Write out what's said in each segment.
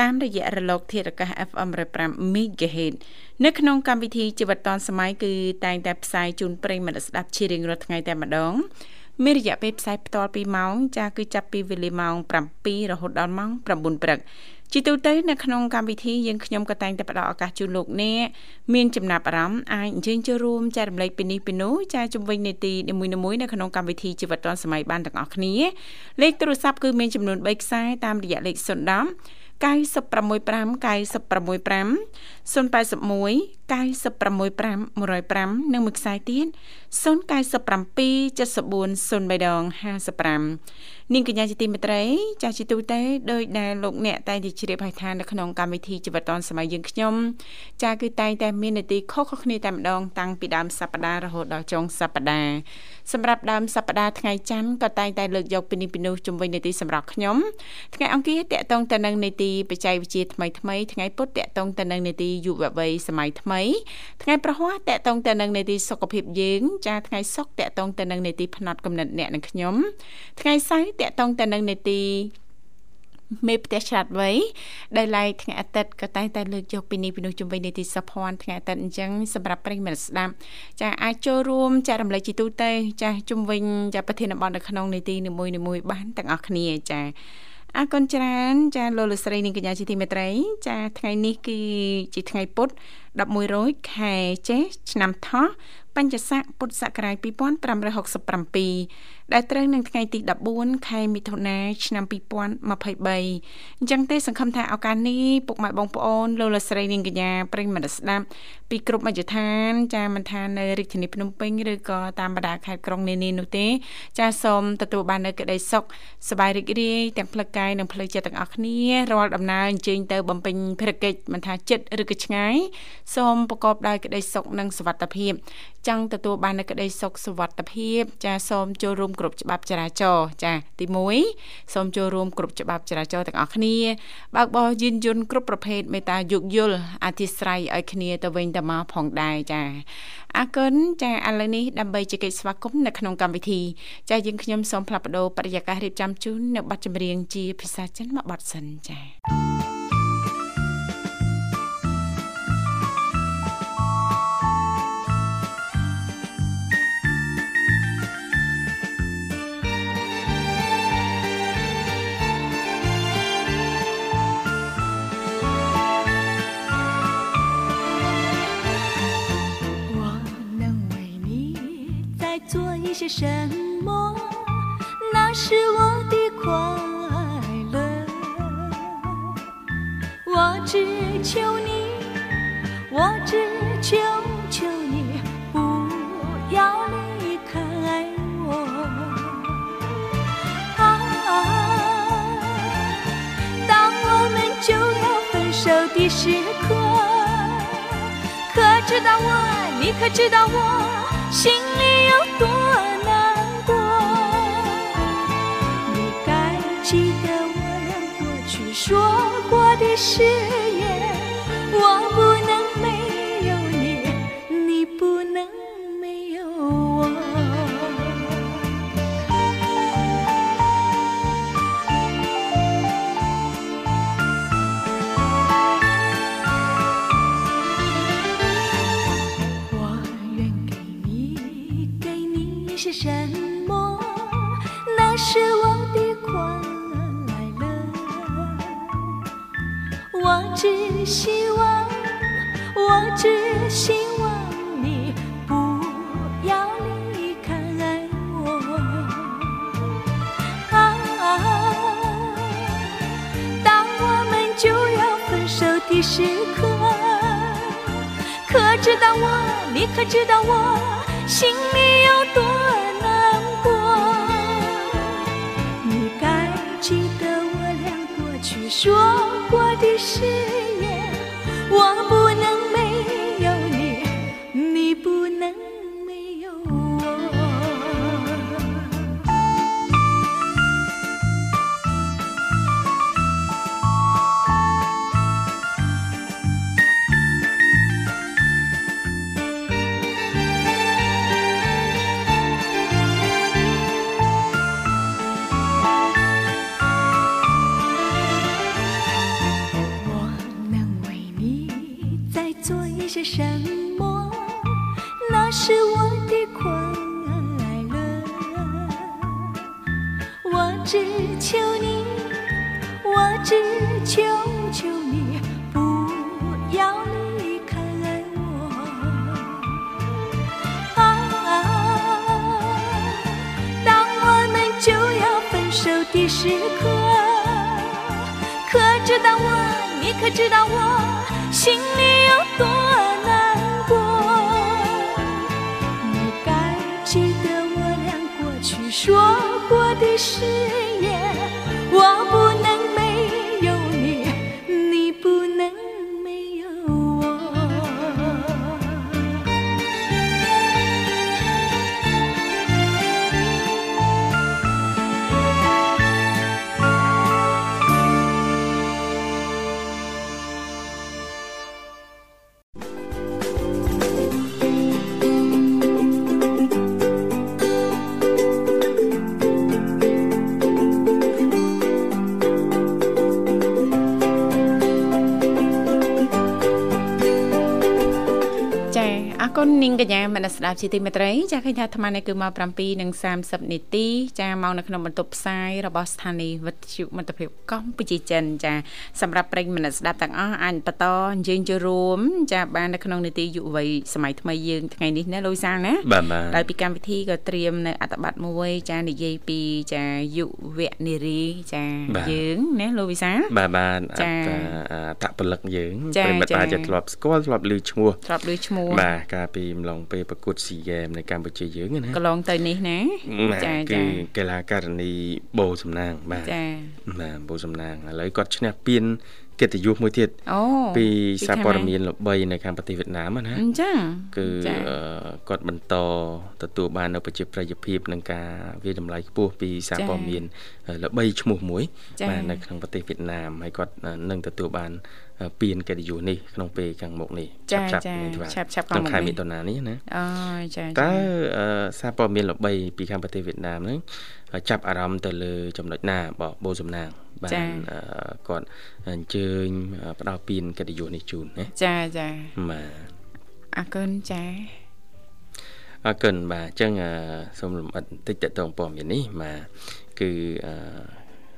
តាមរយៈរលក ធាតុអាកាស FM 105 MHz នៅក្នុងកម្មវិធីជីវិតឌွန်សម័យគឺតែងតែផ្សាយជូនប្រិយមិត្តស្ដាប់ជារៀងរាល់ថ្ងៃតែម្ដងមានរយៈពេលផ្សាយផ្ទាល់2ម៉ោងចាគឺចាប់ពីវេលាម៉ោង7រហូតដល់ម៉ោង9ព្រឹកជាទូទៅនៅក្នុងកម្មវិធីយើងខ្ញុំក៏តែងតែផ្ដល់ឱកាសជូនលោកអ្នកមានចំណាប់អារម្មណ៍អាចអញ្ជើញចូលរួមចែករំលែកពីនេះពីនោះចាជំវិញនីតិនីមួយៗនៅក្នុងកម្មវិធីជីវិតឌွန်សម័យបានទាំងអស់គ្នាលេខទូរស័ព្ទគឺមានចំនួន3ខ្សែតាមរយៈលេខ010 965 965 081 965 105និងមួយខ្សែទៀត097 74 03ដង55 នាងកញ្ញាជាទីមេត្រីចាស់ជាទូទៅដោយដែលលោកអ្នកតែងតែជ្រាបហើយថានៅក្នុងកម្មវិធីជីវិតឌွန်សម័យយើងខ្ញុំចាគឺតែងតែមាននីតិខុសៗគ្នាតែម្ដងតាំងពីដើមសប្ដាហ៍រហូតដល់ចុងសប្ដាហ៍សម្រាប់ដើមសប្ដាហ៍ថ្ងៃច័ន្ទក៏តែងតែលើកយកពីនេះពីនោះជំវិញនីតិសម្រាប់ខ្ញុំថ្ងៃអង្គារតកតងទៅនឹងនីតិបច្ចេកវិទ្យាថ្មីថ្មីថ្ងៃពុធតកតងទៅនឹងនីតិយុវវ័យសម័យថ្មីថ្ងៃប្រហ័សតកតងទៅនឹងនីតិសុខភាពយើងចាថ្ងៃសុក្រតកតងទៅនឹងនីតិផ្នែកកំណត់អ្នកនិងខ្ញុំថ្ងៃសៅរ៍តកតងទៅនឹងនេតិមេផ្ទះឆ្លាតវៃដែលឡៃថ្ងៃអាទិត្យក៏តែងតែលើកយកពីនេះពីនោះជំវិញនីតិសុភ័ណ្ឌថ្ងៃអាទិត្យអញ្ចឹងសម្រាប់ប្រិយមិត្តស្ដាប់ចាអាចចូលរួមចែករំលែកជាទូទៅចាជំវិញចាប្រធានបទនៅក្នុងនីតិនីមួយៗបានទាំងអស់គ្នាចាអរគុណច្រើនចាលោកលស្រីនាងកញ្ញាជាទីមេត្រី ចាថ្ងៃនេះគឺជាថ្ងៃពុទ្ធ11រោចខែចេសឆ្នាំថោះបញ្ញស័កពុទ្ធសករាជ2567 ដែលត្រូវនឹងថ្ងៃទី14ខែមិថុនាឆ្នាំ2023អញ្ចឹងទេសង្ឃឹមថាឱកាសនេះពុកម៉ែបងប្អូនលោកលស្រីនាងកញ្ញាប្រិយមិត្តស្ដាប់ពីគ្រប់មជ្ឈដ្ឋាន ចាមិនថានៅរាជធានីភ្នំពេញឬក៏តាមបណ្ដាខេត្តក្រុងនានានោះទេ ចាសូមទទួលបាននូវក្តីសុខសប្បាយរីករាយទាំងផ្លូវកាយនិងផ្លូវចិត្តទាំងអស់គ្នារាល់ដំណើរអញ្ជើញទៅបំពេញភារកិច្ចមិនថាចិត្តឬក៏ឆ្ងាយសូមប្រកបដោយក្តីសុខនិងសុវត្ថិភាព ចង់ទទួលបាននូវក្តីសុខសុវត្ថិភាព ចាសូមចូលរួមគ្រប់ច្បាប់ចរាចរណ៍ចាទី1សូមចូលរួមគ្រប់ច្បាប់ចរាចរណ៍ទាំងអស់គ្នាបើកបរយានយន្តគ្រប់ប្រភេទមេត្តាយោគយល់អធិស្ឋ័យឲ្យគ្នាទៅវិញទៅមកផងដែរចាអរគុណចាឥឡូវនេះដើម្បីជែកស្វាគមន៍នៅក្នុងកម្មវិធីចាយើងខ្ញុំសូមផ្លាប់បដោបរិយាកាសរៀបចំជូននៅប័ណ្ណចម្រៀងជាភាសាចិនមកប័ណ្ណសិនចា 什么？那是我的快乐。我只求你，我只求求你不要离开我。啊，当我们就要分手的时刻，可知道我，你可知道我？心是。只希望，我只希望你不要离开我。啊，当我们就要分手的时刻，可知道我，你可知道我心再做一些什么？那是我的快乐。我只求你，我只求求你不要离开我。啊，当我们就要分手的时刻。可知道我，你可知道我心里 គុណនាងកញ្ញាមនស្ដាប់ជាទីមេត្រីចាឃើញថាអាត្មានេះគឺមក7:30នាទីចាមកនៅក្នុងបន្ទប់ផ្សាយរបស់ស្ថានីយ៍វិទ្យុមិត្តភាពកម្ពុជាចិនចាសម្រាប់ប្រិយមនស្ដាប់ទាំងអស់អាចបន្តអញ្ជើញចូលរួមចាបាននៅក្នុងនីតិយុវវ័យសម័យថ្មីយើងថ្ងៃនេះណាលូយសាណាបាទបាទដោយពីកម្មវិធីក៏ត្រៀមនៅអត្ថបទមួយចានិយាយពីចាយុវនារីចាយើងណាលោកវិសាលបាទបាទចាអត្តអត្តពលិកយើងចាប្រិមិត្តចាអាចធ្លាប់ស្គាល់ធ្លាប់ឮឈ្មោះធ្លាប់ឮឈ្មោះបាទកាលពីម្លងពេលប្រកួតស៊ីហ្គេមនៅកម្ពុជាយើងណាកន្លងទៅនេះណាបាទចាគឺចាកីឡាករនីបូសំណាងបាទចាបាទបូសំណាងឥឡូវគាត់ឈ្នះពានកិត្តិយសមួយទៀតអូពីសារខាងព័ត៌ណាមានល្បីនៅខាងប្រទេសវៀតណាមណាអញ្ចឹងគឺចាអឺគាត់បន្តទទួលបាននៅប្រជាប្រិយភាពនឹងការវាយតម្លៃខ្ពស់ពីសារចា៎ព័ត៌មានល្បីឈ្មោះមួយចា៎បាទនៅក្នុងប្រទេសវៀតណាមហើយគាត់នឹងទទួលបាន ពានកិត្តិយសនេះក្នុងពេលខាងមុខនេះចាឆាប់ចាៗនេះបាទឆាប់ឆាប់ខាក្នុងងមុខខែនេះមិថុនានេះណាអូចាតើចាអឺសារព័ត៌មានល្បីពីខាងប្រទេសវៀតណាមហ្នឹងចាប់អារម្មណ៍ទៅលើចំណុចណាបបោសំណាងបានអឺគាត់អញ្ជើញផ្ដល់ពានកិត្តិយសនេះជូនណាចាចាបាទអរគុណចាអរគុណបាទអញ្ចឹងអឺសូមលំអិតបន្តិចតទៅព័ត៌មាននេះបាទគឺអឺ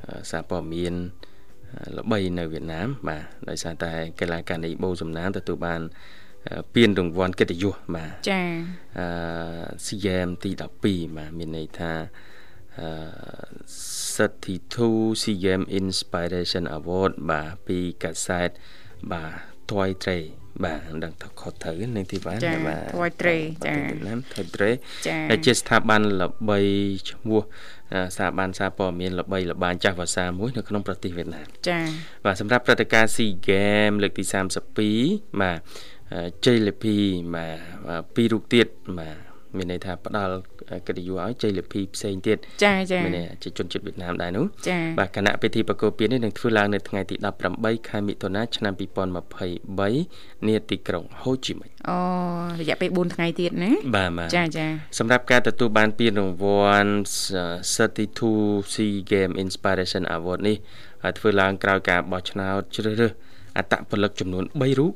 អឺសារព័ត៌មានអឺ ល្បីនៅវៀតណាមបាទដោយសារតែកីឡាករនីបូសំណាងទទួលបានអឺពានរង្វាន់កិត្តិយសបាទចាអឺ CGM ទី12បាទមានន័យថាអឺ32 CGM Inspiration Award បាទពីកាសែតបាទ Toy Tray បាទមិនដឹងថាខុសត្រូវនឹងទីបានចាបាទ Toy Tray ចាណាម Toy Tray ចាដែលជាស្ថាប័នល្បីឈ្មោះអឺ ស្ថាប័នសារព័ត៌មានល្បីល្បាញចាស់ភាសាមួយនៅក្នុងប្រទេសវៀតណាមចាបាទសម្រាប់ព្រឹត្តិការណ៍ SEA Games លើកទី32បាទអឺជ័យលាភីបាទបាទពីររូបទៀតបាទ មានន័យថាផ្ដល់កិត្តិយសឲ្យជ័យលាភីផ្សេងទៀតចាចាមានន័យជាជនជាតិវៀតណាមដែរនោះចាបាទគណៈពិធីប្រគល់ពាននេះនឹងធ្វើឡើងនៅថ្ងៃទី18ខែមិថុនាឆ្នាំ2023នាទីក្រុងហូជីមិញអូរយៈពេល4ថ្ងៃទៀតណាបាទបាទចាចាសម្រាប់ការទទួលបានពានរង្វាន់32 SEA Game Inspiration Award នេះហើយធ្វើឡើងក្រោយការបោះឆ្នោតជ្រើសរើសអត្តពលិកចំនួន3រូប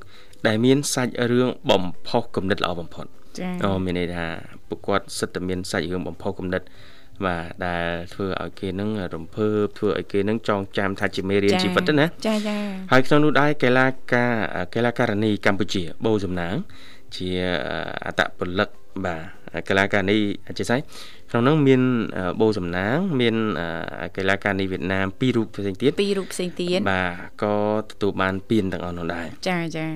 ដែលមានសាច់រឿងបំផុសគំនិតល្អបំផុត ចាអូមានន័យថាពួកគាត់សិតតែមានសាច់រឿងបំផុសគំនិតបាទដែលធ្វើឲ្យគេនឹងរំភើបធ្វើឲ្យគេនឹងចងចាំថាជាមេរៀនជីវិតណាចាចាហើយក្នុងនោះដែរកីឡាការកីឡាករនីកម្ពុជាបូសំណាង ជាអត្តពលិកបាទកីឡាករនីអធិស្ឋានក្នុងនោះមានបូសំណាង មានកីឡាករនីវៀតណាមពីររូបផ្សេងទៀតពីររូបផ្សេងទៀតបាទក៏ទទួលបានពានទាំងអស់នោះដែរចាចា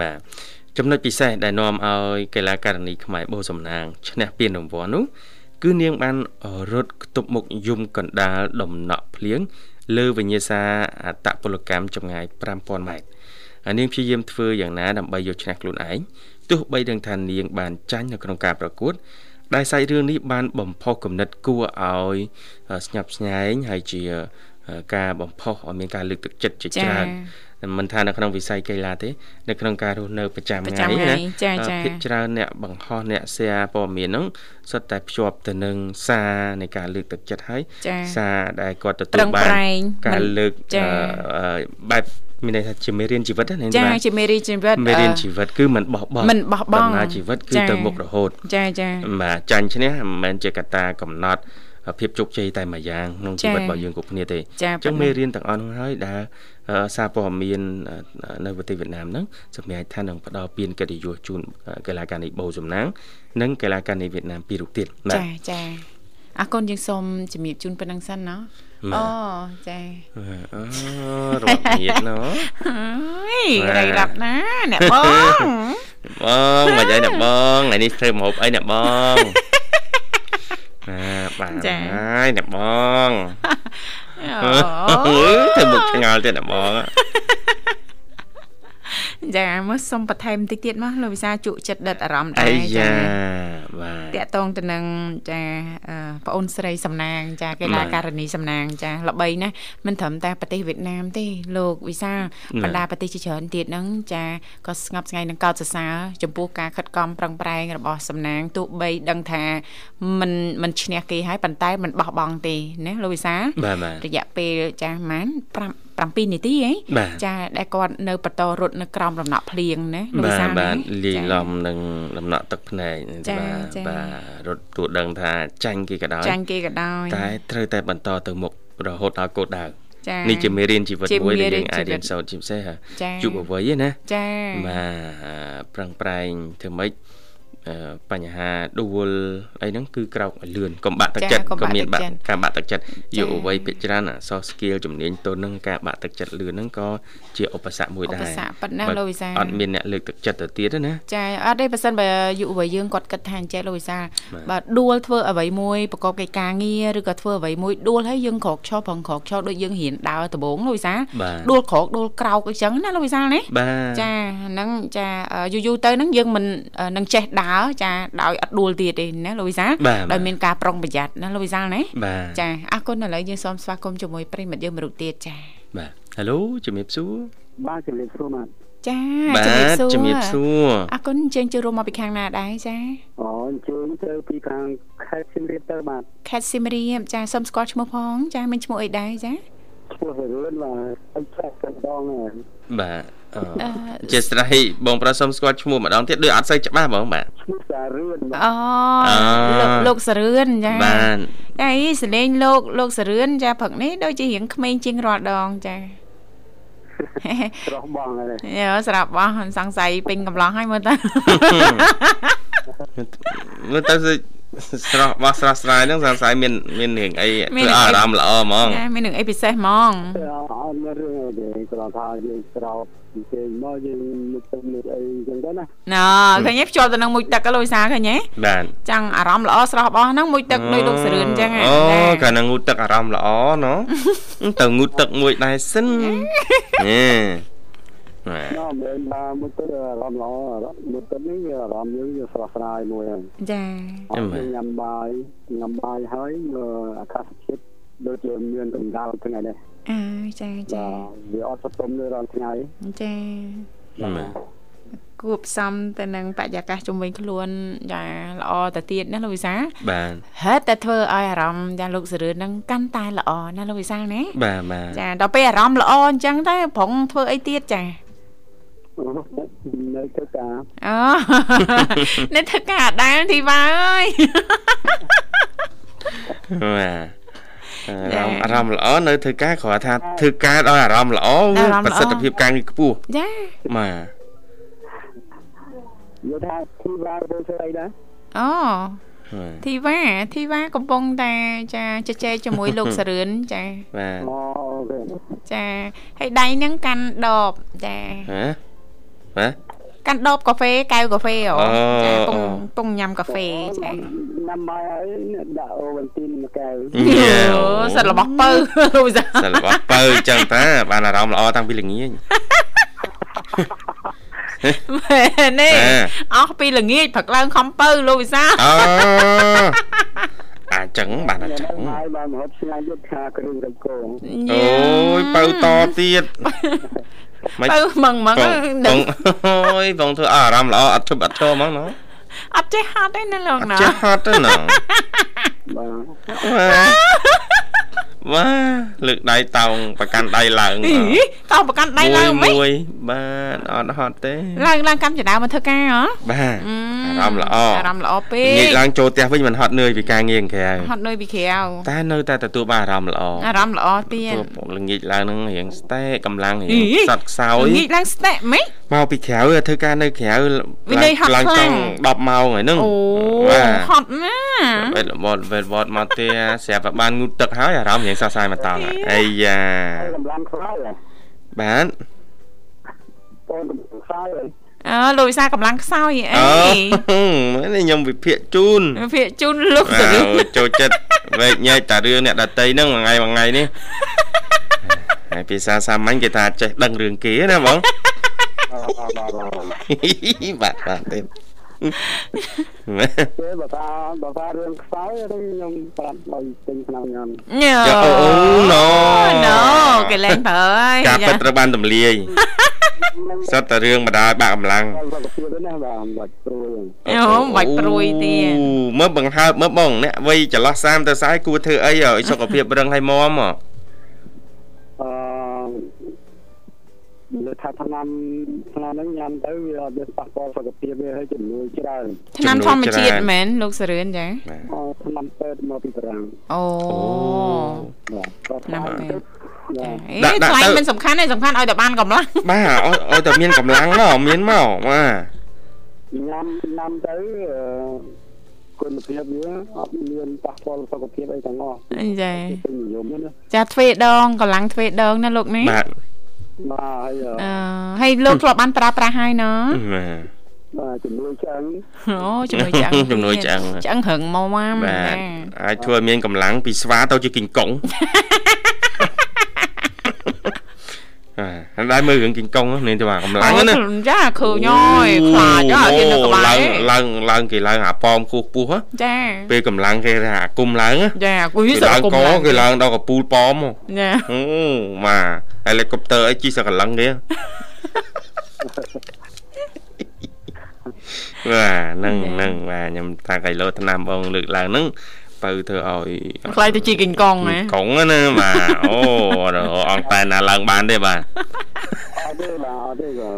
បាទ ចំណុចពិសេសដែលនាំឲ្យកីឡាករនីខ្មែរបូសំណាងឈ្នះពានរង្វាន់នោះគឺនាងបានរត់ខ្ទប់មុខយំកណ្ដាលដំណក់ភ្លៀងលើវិញ្ញាសាអតពលកម្មចម្ងាយ5000ម៉ែត្រហើយនាងព្យាយាមធ្វើយ៉ាងណាដើម្បីយកឈ្នះខ្លួនឯងទោះបីដឹងថានាងបានចាញ់នៅក្នុងការប្រកួតដែលសាច់រឿងនេះបានបំផុសគំនិតគួរឲ្យស្ញប់ស្ញែងហើយជាការបំផុសឲ្យមានការលើកទឹកចិត្តជាច្រើន មិនថានៅក្នុងវិស័យកីឡាទេនៅក្នុងការរស់នៅប្រចាំថ្ងៃណាភាគច្រើនអ្នកបង្ហោះអ្នក share ព័ត៌មានហ្នឹងសុទ្ធតែភ្ជាប់ទៅនឹងសារនៃការលើកទឹកចិត្តហើយសារដែលគាត់ទទួលបានការលើកបែបមានន័យថាជាមេរៀនជីវិតណាចាជាមេរៀនជីវិតមេរៀនជីវិតគឺមិនបោះបង់មិនបោះបង់ដំណើរជីវិតគឺទៅមុខរហូតចាចាបាទចាញ់ឈ្នះមិនមែនជាកត្តាកំណត់ ភាពជោគជ័យតែមួយយ៉ាងក្នុងជីវិតរបស់យើងគ្រប់គ្នាទេអញ្ចឹងមេរៀនទាំងអស់នោះហើយដែលសារព័ត៌មាននៅប្រទេសវៀតណាមហ្នឹងសម្រាប់ថានឹងផ្ដល់ពានកិត្តិយសជូនកីឡាករនីបូសំណាងនិងកីឡាករនីវៀតណាមពីររូបទៀតចាចាអរគុណយើងសូមជំរាបជូនប៉ុណ្្នឹងសិនណាអូចាអូរត់ញៀតណូអើយរៃរាប់ណាអ្នកបងបងមិនអីអ្នកបងថ្ងៃនេះធ្វើម្ហូបអីអ្នកបង អាបាទហើយអ្នកបងអូធ្វើមុខឆ្ងល់ទៀតអ្នកបង ចាមើលសុំបន្ថែមតិចទៀតមកលោកវិសាជក់ចិត្តដិតអារម្មណ៍ដែរចាបាទតកតងទៅនឹងចាប្អូនស្រីសំណាង ចាកីឡាករនីសំណាង ចាល្បីណាស់មិនត្រឹមតែប្រទេសវៀតណាមទេលោកវិសាបណ្ដាប្រទេសជាច្រើនទៀតហ្នឹងចាក៏ស្ងប់ស្ងាយនឹងកោតសរសើរចំពោះការខិតខំប្រឹងប្រែងរបស់សំណាងទោះបីដឹងថាមិនមិនឈ្នះគេហើយប៉ុន្តែមិនបោះបង់ទេណាលោកវិសារយៈពេលចាស់ម៉ាន5 7នាទីហ៎ចាដែលគាត់នៅបន្តរត់នៅក្រោមដំណក់ភ្លៀងណាលោកវិសាបាទលាយឡំនឹងដំណក់ទឹកភ្នែកបាទបាទរត់ទួដឹងថាចាញ់គេក៏ដោយចាញ់គេក៏ដោយតែត្រូវតែបន្តទៅមុខរហូតដល់គោលដៅនេះជាមេរៀនជីវិតមួយដែលយើងអាចរៀនសូត្រជាពិសេសយុវវ័យណាចាបាទប្រឹងប្រែងធ្វើម៉េច បញ្ហាដួលអីហ្នឹងគឺក្រោកឲ្យលឿនកុំបាក់ទឹកចិត្តក៏មានបាក់ការបាក់ទឹកចិត្តយុវវ័យភាគច្រើនអសរ skill ជំនាញទន់ហ្នឹងការបាក់ទឹកចិត្តលឿនហ្នឹងក៏ជាឧបសគ្គមួយដែរឧបសគ្គប៉ុណ្ណាលោកវិសាអត់មានអ្នកលើកទឹកចិត្តទៅទៀតណាចាអត់ទេបើសិនបើយុវវ័យយើងគាត់គិតថាអញ្ចេះលោកវិសាបើដួលធ្វើអ្វីមួយប្រកបកិច្ចការងារឬក៏ធ្វើអ្វីមួយដួលហើយយើងក្រោកឈរប្រងក្រោកឈរដូចយើងរៀនដើរដំបងលោកវិសាដួលក្រោកដួលក្រោកអញ្ចឹងណាលោកវិសាណាចាហ្នឹងចាយូរយូរទៅហ្នឹងយើងមិននឹងចេះដើរចាដោយអត់ដួលទៀតទេណាលោកវិសាដោយមានការប្រុងប្រយ័ត្នណាលោកវិសាណាចាអរគុណឥឡូវយើងសូមស្វាគមន៍ជាមួយប្រិមិត្តយើងមរុកទៀតចាបាទហេឡូជំរាបសួរបាទជំរាបសួរបាទចាជំរាបសួរជំរាបសួរអរគុណអញ្ជើញចូលរួមមកពីខាងណាដែរចាអូអញ្ជើញទៅពីខាងខេត្តសៀមរាបទៅបាទខេត្តសៀមរាបចាសូមស្គាល់ឈ្មោះផង ចាមានឈ្មោះអីដែរចាឈ្មោះរឿនបាទអីចាក់កណ្ដងបាទ ជាស្រ័យបងប្រុសសុំស្គាល់ឈ្មោះម្ដងទៀតដូចអត់សូវច្បាស់បងបាទឈ្មោះសារឿនអូលោកលោកសារឿនចាបាទតែសលេងលោកលោកសារឿនចាព្រឹកនេះដូចជារៀងក្មេងជាងរាល់ដងចាស្រស់បងហើយយោស្រាប់បងសង្ស័យពេញកំឡោះហើយមើលទៅមើលទៅស្រស់បោះស្រស់ស្រាយហ្នឹងសង្ស័យមានមានរឿងអីធ្វើអារម្មណ៍ល្អហ្មងមានរឿងអីពិសេសហ្មងអត់មានរឿងអីទេគ្រាន់ថាយើងស្រោប គេមកយើងមុខទឹកមុខអីចឹងទៅណាណ៎ឃើញទេភ្ជាប់ទៅនឹងមុខទឹកលោកវិសាឃើញទេបាទចាំងអារម្មណ៍ល្អស្រស់បោះហ្នឹងមុខទឹកដូចលោកសរឿនចឹងអូកាលណាងូតទឹកអារម្មណ៍ល្អណ៎ទៅងូតទឹកមួយដែរសិនហេបាទមានបានមួយទៅអារម្មណ៍ល្អមួយទៅនេះអារម្មណ៍យើងស្រស់ស្រាយមួយហើយចាញ៉ាំបាយញ៉ាំបាយហើយអាកាសធាតុ ដូចជាមានកម្ដៅថ្ងៃនេះអើចាចាវាអត់សតុំនៅរាល់ថ្ងៃចាគួបផ្សំទៅនឹងបរិយាកាសជុំវិញខ្លួនយ៉ាងល្អទៅទៀតណាលោកវិសាបាទហេតុតែធ្វើឲ្យអារម្មណ៍យ៉ាងលោកសរឿននឹងកាន់តែល្អណាលោកវិសាណាបាទបាទចាដល់ពេលអារម្មណ៍ល្អអញ្ចឹងទៅប្រងធ្វើអីទៀតចានៅធ្វើការអូនៅធ្វើការដែរធីវ៉ាអើយបាទ អារម្មណ៍អារម្មណ៍ល្អនៅធ្វើការគ្រាន់ថាធ្វើការដោយអារម្មណ៍ល្អប្រសិទ្ធភាពការងារខ្ពស់ចាបាទយកថាធីវ៉ាទៅស្អីដែរអូធីវ៉ាធីវ៉ាកំពុងតែចាជជែកជាមួយលោកសរឿនចាបាទអូខេចាហើយដៃហ្នឹងកាន់ដបចាហ៎បាទ កាន់ដបកាហ្វេកែវកាហ្វេអូចាពងពងញ៉ាំកាហ្វេចាញ៉ាំបាយហើយដាក់អូវិនទីនមួយកែវអូសិតរបស់ពៅលោកសាសិតរបស់ពៅអញ្ចឹងតាបានអារម្មណ៍ល្អតាំងពីល្ងាចមែនទេអស់ពីល្ងាចព្រឹកឡើងខំពៅលោកវិសាអូអាចចឹងបានអញ្ចឹងហើយបានមហូបឆ្ងាញ់យុទ្ធខាគ្រឿងរំគងអូយពៅតទៀត ទៅមឹងមឹងបងអូយបងធ្វើអារម្មណ៍ល្អអត់ជប់អត់ឈរហ្មងណាអត់ចេះហត់ទេណាលោកណាចេះហត់ទេណាបាទ វ៉ាលើកដៃតោងប្រកាន់ដៃឡើងតោងប្រកាន់ដៃឡើងមិនមួយបាទអត់ហត់ទេឡើងឡើងកម្មចដាមកធ្វើការហ៎បាទអារម្មណ៍ល្អអារម្មណ៍ល្អពេកនិយាយឡើងចូលផ្ទះវិញមិនហត់នឿយពីការងារក្រៅហត់នឿយពីក្រៅតែនៅតែទទួលបានអារម្មណ៍ល្អអារម្មណ៍ល្អទៀតល្ងាចឡើងនឹងរៀងស្ទែកម្លាំងរៀងសត់ខ្សោយល្ងាចឡើងស្ទែម៉េច មកពីក្រៅធ្វើការនៅក្រៅឡើងចង់10ម៉ោងហើយនឹងអូហត់ណាវេលវត្តវេលវត្តមកទេស្រាប់តែបានងូតទឹកហើយអារម្មណ៍រៀងសរសើរមកតង់អាយ៉ាកម្លាំងខ្សោយបាទបងខ្សោយអើលោកវិសាកម្លាំងខ្សោយអីមែនខ្ញុំវិភាគជូនវិភាគជូនលោកទៅចូលចិត្តវែកញែកតារឿងអ្នកដតីហ្នឹងមួយថ្ងៃមួយថ្ងៃនេះហើយភាសាសាមញ្ញគេថាចេះដឹងរឿងគេណាបង បាទបាទទេគេបើថាបើថារឿងខ្សោយទេខ្ញុំប្រាប់ឲ្យទិញឆ្នាំខ្ញុំអូណូណូគេលែងប្រើហើយការពិតត្រូវបានទម្លាយសិតតែរឿងម្ដាយបាក់កម្លាំងណាបាទបាច់ព្រួយអូបាច់ព្រួយទៀតមើលបង្ហើបមើលបងអ្នកវ័យចន្លោះ30ទៅ40គួរធ្វើអីឲ្យសុខភាពរឹងហើយមាំអឺលើ ថាថ្នាំថ្នាំហ្នឹងញ៉ាំទៅវាអត់មានប៉ះពាល់សុខភាពវាហើយជំនួយច្រើនថ្នាំធម្មជាតិមែនលោកសរឿនចាអូថ្នាំពេទ្យមកពីបារាំងអូថ្នាំពេទ្យអេថ្លៃមិនសំខាន់ទេសំខាន់ឲ្យតែបានកម្លាំងបាទឲ្យតែមានកម្លាំងមកមានមកបាទញ៉ាំញ៉ាំទៅគុណភាពវាអត់មានប៉ះពាល់សុខភាពអីទាំងអស់ចាចាទ្វេដងកម្លាំងទ្វេដងណាលោកនេះបាទ បាទអឺហើយលោកធ្លាប់បានប្រើប្រាស់ហើយណាបាទជំនួយឆ្អឹងអូជំនួយឆ្អឹងជំនួយឆ្អឹងឆ្អឹងរឹងមកមកបាទអាចធ្វើឲ្យមានកម្លាំងពីស្វាទៅជាគីងកុង អាដែរមើលរឿងគីងកុងនេះទៅកម្លាំងណាចាឃើញហើយខ្លាចអត់ហ៊ាននៅក្បែរឡើងឡើងគេឡើងអាប៉មគោះពោះចាពេលកម្លាំងគេថាអាគុំឡើងចាគួយសឡើងកគេឡើងដល់កពូលប៉មចាអូម៉ាហេលីកុបទ័រអីជិះសកលឹងគេបាទហ្នឹងហ្នឹងបាទខ្ញុំថាគីឡូថ្នាំបងលើកឡើងហ្នឹង ទៅធ្វើឲ្យខ្លាយទៅជីកេងកងណាកងណាបាទអូអង្តែណាឡើងបានទេបាទអត់ទេបាទអត់ទេក៏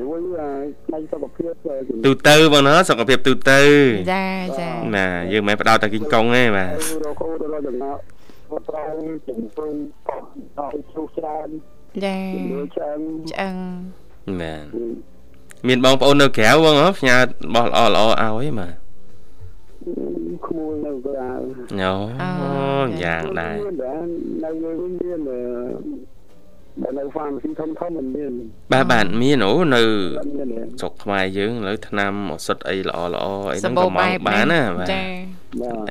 នួយផ្នែកសុខភាពទូទៅបងណាសុខភាពទូទៅចាចាណាយើងមិនផ្ដោតតែគីងកងទេបាទរកូនរកចំណោទគាត់ត្រូវជំរុញដល់ជ្រុះច្រើនចាឆ្អឹងឆ្អឹងបាទមានបងប្អូននៅក្រៅបងផ្ញើបោះល្អល្អឲ្យបាទ ក្មួយនៅក្រៅអូយ៉ាងដែរនៅវិញមានបើនៅហ្វាមស៊ីធំធំមិនមានបាទបាទមានអូនៅស្រុកខ្មែរយើងឥឡូវថ្នាំឱសថអីល្អល្អអីហ្នឹងក៏មកបានណាបាទចា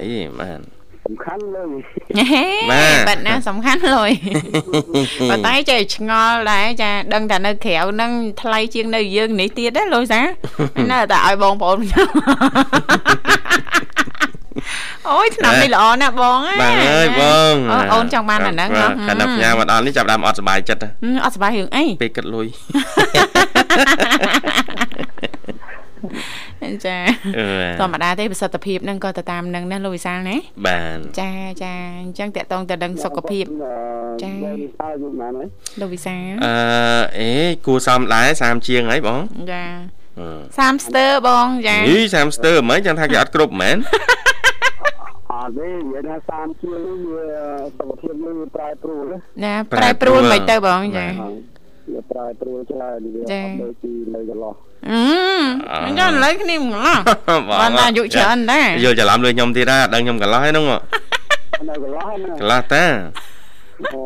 អីបាទ សំខាន់លើបាទបាត់ណាសំខាន់លុយប៉ុន្តែចេះឆ្ងល់ដែរចាដឹងតែនៅក្រៅហ្នឹងថ្លៃជាងនៅយើងនេះទៀតណាលុយសានៅតែឲ្យបងប្អូនខ្ញុំអូយឆ្នាំនេះល្អណាស់បងបាទអើយបងអូនចង់បានអាហ្នឹងហ៎កាលណាផ្ញើមកដល់នេះចាប់ដើមអត់សុបាយចិត្តអត់សុបាយរឿងអីពេលគិតលុយ ចាធម្មតាទេប្រសិទ្ធភាពហ្នឹងក៏ទៅតាមហ្នឹងណាលោកវិសាលណាបាទចាចាអញ្ចឹងតកតងទៅដឹងសុខភាពចាលោកវិសាលអឺអេគួរសមដែរ30ជាងហើយបងចា30ស្ទើបងចាអី30ស្ទើមិនចឹងថាគេអត់គ្រប់មែនត់ទេនិយាយថាសានជាងនេះវាសុខភាពយើងវាប្រែប្រួលណាណាប្រែប្រួលមិនទៅបងចាវាប្រែប្រួលច្រើនវាអត់ដូចពីនៅកន្លោះ អឺមិនចាំលើគ្នាម្ល៉េះបានតែអាយុច្រើនដែរយល់ច្រឡំលើខ្ញុំទៀតដែរដឹងខ្ញុំកន្លោះហ្នឹងនៅកន្លោះណាកន្លោះតាអូ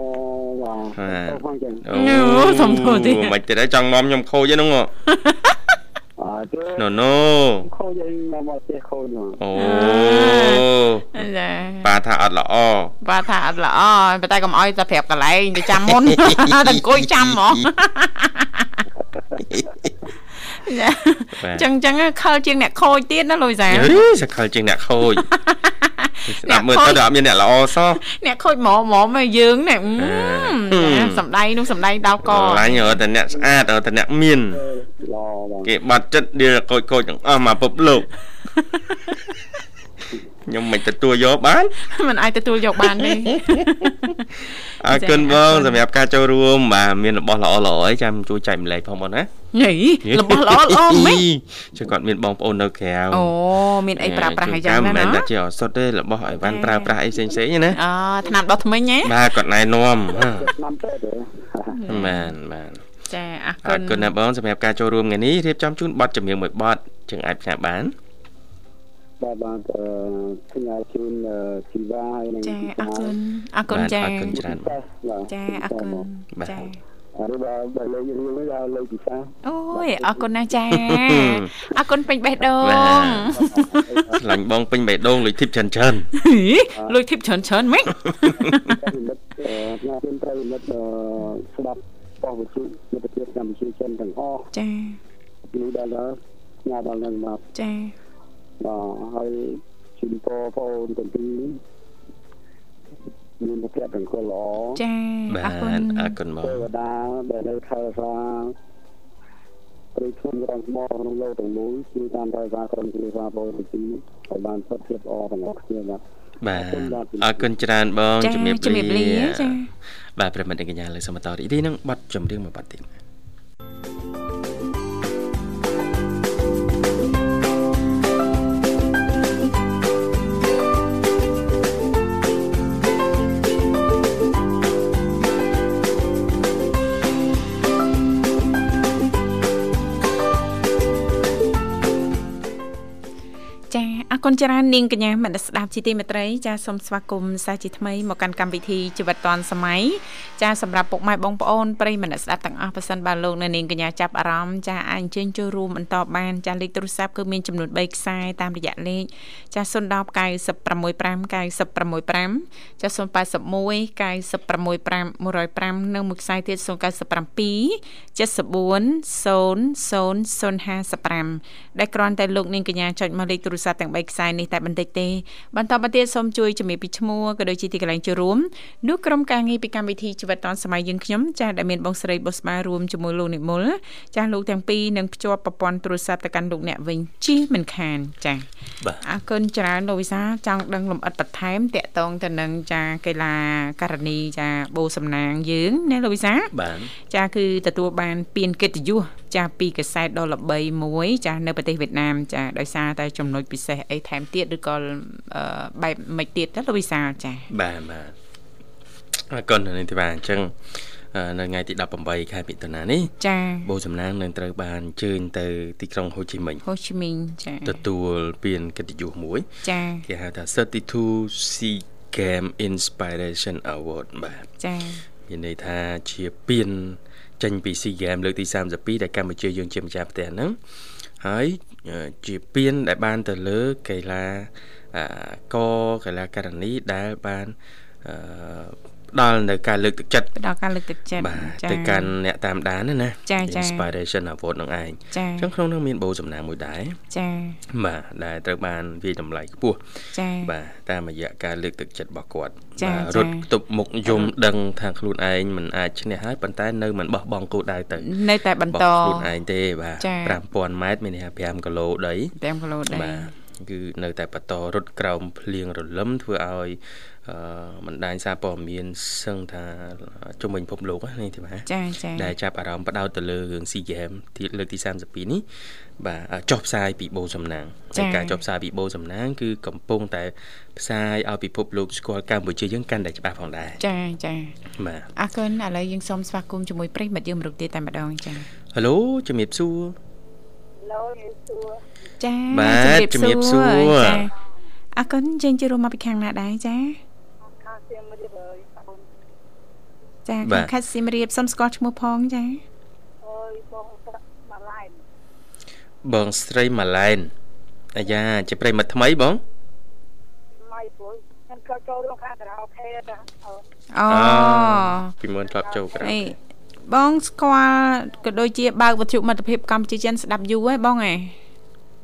បាទទៅផងចឹងអូសំធូទៀតមិនទៀតចង់នាំខ្ញុំខូចហ្នឹងអើទេណូណូខូចឯងមកមកផ្ទះខូចមកអូចាប៉ាថាអត់ល្អបាទថាអត់ល្អប៉ុន្តែកុំអោយតែប្រាប់កន្លែងទៅចាំមុនតែអង្គុយចាំហ្មង ចាចឹងចឹងខលជាងអ្នកខូចទៀតណាលុយសាយីសកលជាងអ្នកខូចស្ដាប់មើលទៅដល់អត់មានអ្នកល្អសោះអ្នកខូចហ្មងហ្មងមកយើងនេះសំដីនោះសំដីដោកកឡាញ់រត់តែអ្នកស្អាតរត់តែអ្នកមានល្អបងគេបាត់ចិត្តដៀលកូចកូចទាំងអស់មកពុបលោក ខ្ញុំមិនទទួលយកបានមិនអាចទទួលយកបានទេអរគុណបងសម្រាប់ការចូលរួមបាទមានរបស់ល្អល្អអីចាំជួយចែកម្លែកផងបងណាញីរបស់ល្អល្អមែនជួយគាត់មានបងប្អូននៅក្រៅអូមានអីប្រើប្រាស់អីចឹងមិនមែណានតែណាជាអសុទ្ធទេរបស់អីវ៉ាន់ប្រើប្រាស់អីផ្សេងផ្សេងៗណាអថ្នាំដោះធ្មេញហ៎បាទគាត់ណែនាំឆ្នាំទៅទេបាទបាទចាអរអគុរណគុណណាបងសម្រាប់ការចូលរួមថ្ងៃនេះរៀបចំជូនប័ណ្ណចម្រៀងមួយប័ណ្ណជាងអាចផ្សាយបាន បាទបាទអឺផ្ញើជូនជីវ៉ាហើយនឹងចាអរគុណអរគុណចាអរគុណច្រើនបងបាទចាអរគុណបាទចាអរបាទបើលេខរៀងនេះដល់លេខពិសាអូយអរគុណណាស់ចាអរគុណពេញបេះដូបាទងឆ្លាញ់បងពេញបេះដូងលុយធីបច្រើនច្រើនហីលុយធីបច្រើនច្រើនម៉េចតែមិត្តអឺញ៉ាំត្រូវមិត្តអឺស្ដាប់ប៉ុស្តិ៍វិទ្យុមិត្តភាពកម្ពុជាចិនទាំងអស់ចានេះដល់ដល់ញ៉ាំដល់នឹងមកចា បាទហើយជូនពរបងប្អូនទាំងពីរមានប្រភពទាំងគល់ល្អចាបាអរគុណទអរគុណបងទេវតាដែលនៅខែសាព្រៃឈុំរងថ្មក្នុងលោកទាំងមូលគឺតាមតែសាក្រុមគ្រួសារបងទាំងពីរឲ្យបានសុខភាពល្អទាំងអស់គ្នាបាទបាទអរគុណច្រើនបងចាជំរាបជំរាបលាចាបាទប្រិមត្តអ្នកកញ្ញាលើកសមតរីនេះនឹងប័ណ្ណចម្រៀងមួយប័ណ្ណទៀត គុណច្រើននាងកញ្ញាមនស្ដាប់ជីទីមេត្រីចាសូមស្វាគមន៍សាជាថ្មីមកកាន់កម្មវិធីជីវិតឌွန်សម័យចាសម្រាប់ពុកម៉ែបងប្អូនប្រិយមនស្ដាប់ទាំងអស់ប៉ះសិនបាទលោកនៅនាងកញ្ញាចាប់អារម្មណ៍ចាអាចអញ្ជើញចូលរួមបន្តបានចាលេខទូរស័ព្ទគឺមានចំនួន3ខ្សែតាមរយៈលេខចា010 965 965ចា081 965 105និងមួយខ្សែទៀត097 74 0055ដែលគ្រាន់តែលោកនាងកញ្ញាចុចមកលេខទូរស័ព្ទទាំង3ខ្សែនេះតែបន្តិចទេបន្តមកទៀតសូមជួយជំរាបពីឈ្មោះក៏ដូចជាទីកន្លែងចូលរួមនោះក្រុមការងារពីកម្មវិធីជីវិតឌុនសម័យយើងខ្ញុំចាស់ដែលមានបងស្រីបុស្បារួមជាមួយលោកនិមលចាស់លោកទាំងពីរនឹងភ្ជាប់ប្រព័ន្ធទូរស័ព្ទទៅកាន់លោកអ្នកវិញជិះមិនខានចាស់បាទអរគុណច្រើនលោកវិសាចង់ដឹងលម្អិតបន្ថែមតកតងទៅនឹងចាកីឡាករណីចាបូសំណាងយើងណាលោកវិសាបាទចាគឺទទួលបានពានកិត្តិយសចាពីកសែតដ៏ល្បីមួយចានៅប្រទេសវៀតណាមចាដោយសារតែចំណុចពិសេសអីថែមទៀតឬក៏អឺបែបមិនទៀតទៅលោកវិសាលចាបាទបាទអរគុណនេះទីបាទអញ្ចឹងអឺនៅថ្ងៃទី18ខែមិថុនានេះចាបូសំណាងនឹងត្រូវបានអញ្ជើញទៅទីក្រុងហូជីមិញហូជីមីញចាទទួលពានកិត្តិយសមួយ ចាគេហៅថា32 Sea Game Inspiration Award បាទចាមានន័យថាជាពាន ចេញពី SEA Games លើកទី32ដែលកម្ពុជាយើងជាម្ចាស់ផ្ទះហ្នឹងហើយអឺជាពានដែលបានទៅលើកីឡាអឺកកីឡាករនីដែលបានអឺ ផ្ដល់នៅការលើកទឹកចិត្តផ្ដល់ការលើកទឹកចិត្តបាទទៅកាន់អ្នកតាមដានណាណាចាចា Inspiration Award នឹងឯងចាអញ្ចឹងក្នុងនោះមានបូសំណាងមួយដែរចាបាទដែលត្រូវបានវាយតម្លៃខ្ពស់ចាបាទតាមរយៈការលើកទឹកចិត្តរបស់គាត់ចាបាទចារត់ទប់មុខយំដឹងថាខ្លួនឯងមិនអាចឈ្នះហើយប៉ុន្តែនៅមិនបោះបង់គោលដៅទៅនៅតែបន្តបោះខ្លួនឯងទេបាទចា5000ម៉ែត្រមានន័យថា5គីឡូដី5គីឡូដែរបាទគឺនៅតែបន្តរត់ក្រោមភ្លៀងរលឹមធ្វើឲ្យ អឺបណ្ដាញសារព័ត៌មានសឹងថាជំនាញពិភពលោកនេះទីបាទចាចាដែលចាប់អារម្មណ៍បដោតទៅលើរឿង SEA Games ទីលើកទី32នេះបាទចុះផ្សាយពីបូសំណាងហើយការចុះផ្សាយពីបូសំណាងគឺកំពុងតែផ្សាយឲ្យពិភពលោកស្គាល់កម្ពុជាយើងកាន់តែច្បាស់ផងដែរចាចាបាទអរគុណឥឡូវយើងសូមស្វាគមន៍ជាមួយប្រិយមិត្តយើងមរុកទៀតតែម្ដងចាហៅឡូជំរាបសួរឡូយសួរចាបាទជំរាបសួរចាអរគុណយើងជួបរួមមកពីខាងណាដែរចា ខាងសៀមរាបហើយបង ចាបាទខាងខេត្តសៀមរាបសូមស្គាល់ឈ្មោះផងចាអើយបងស្រាក់មកឡែនបងស្រីម៉ាឡែនអាយ៉ាជាប្រិយមិត្តថ្មីបងម៉ៃពុយខ្ញុំក៏ចូលរួមខាងការ៉ាអូខេដែរអូអូពីមុនធ្លាប់ចូលក្រៅអីបងស្គាល់ក៏ដូចជាបើកវត្ថុមិត្តភាពកម្ពុជាចិនស្ដាប់យូរហើយបងឯង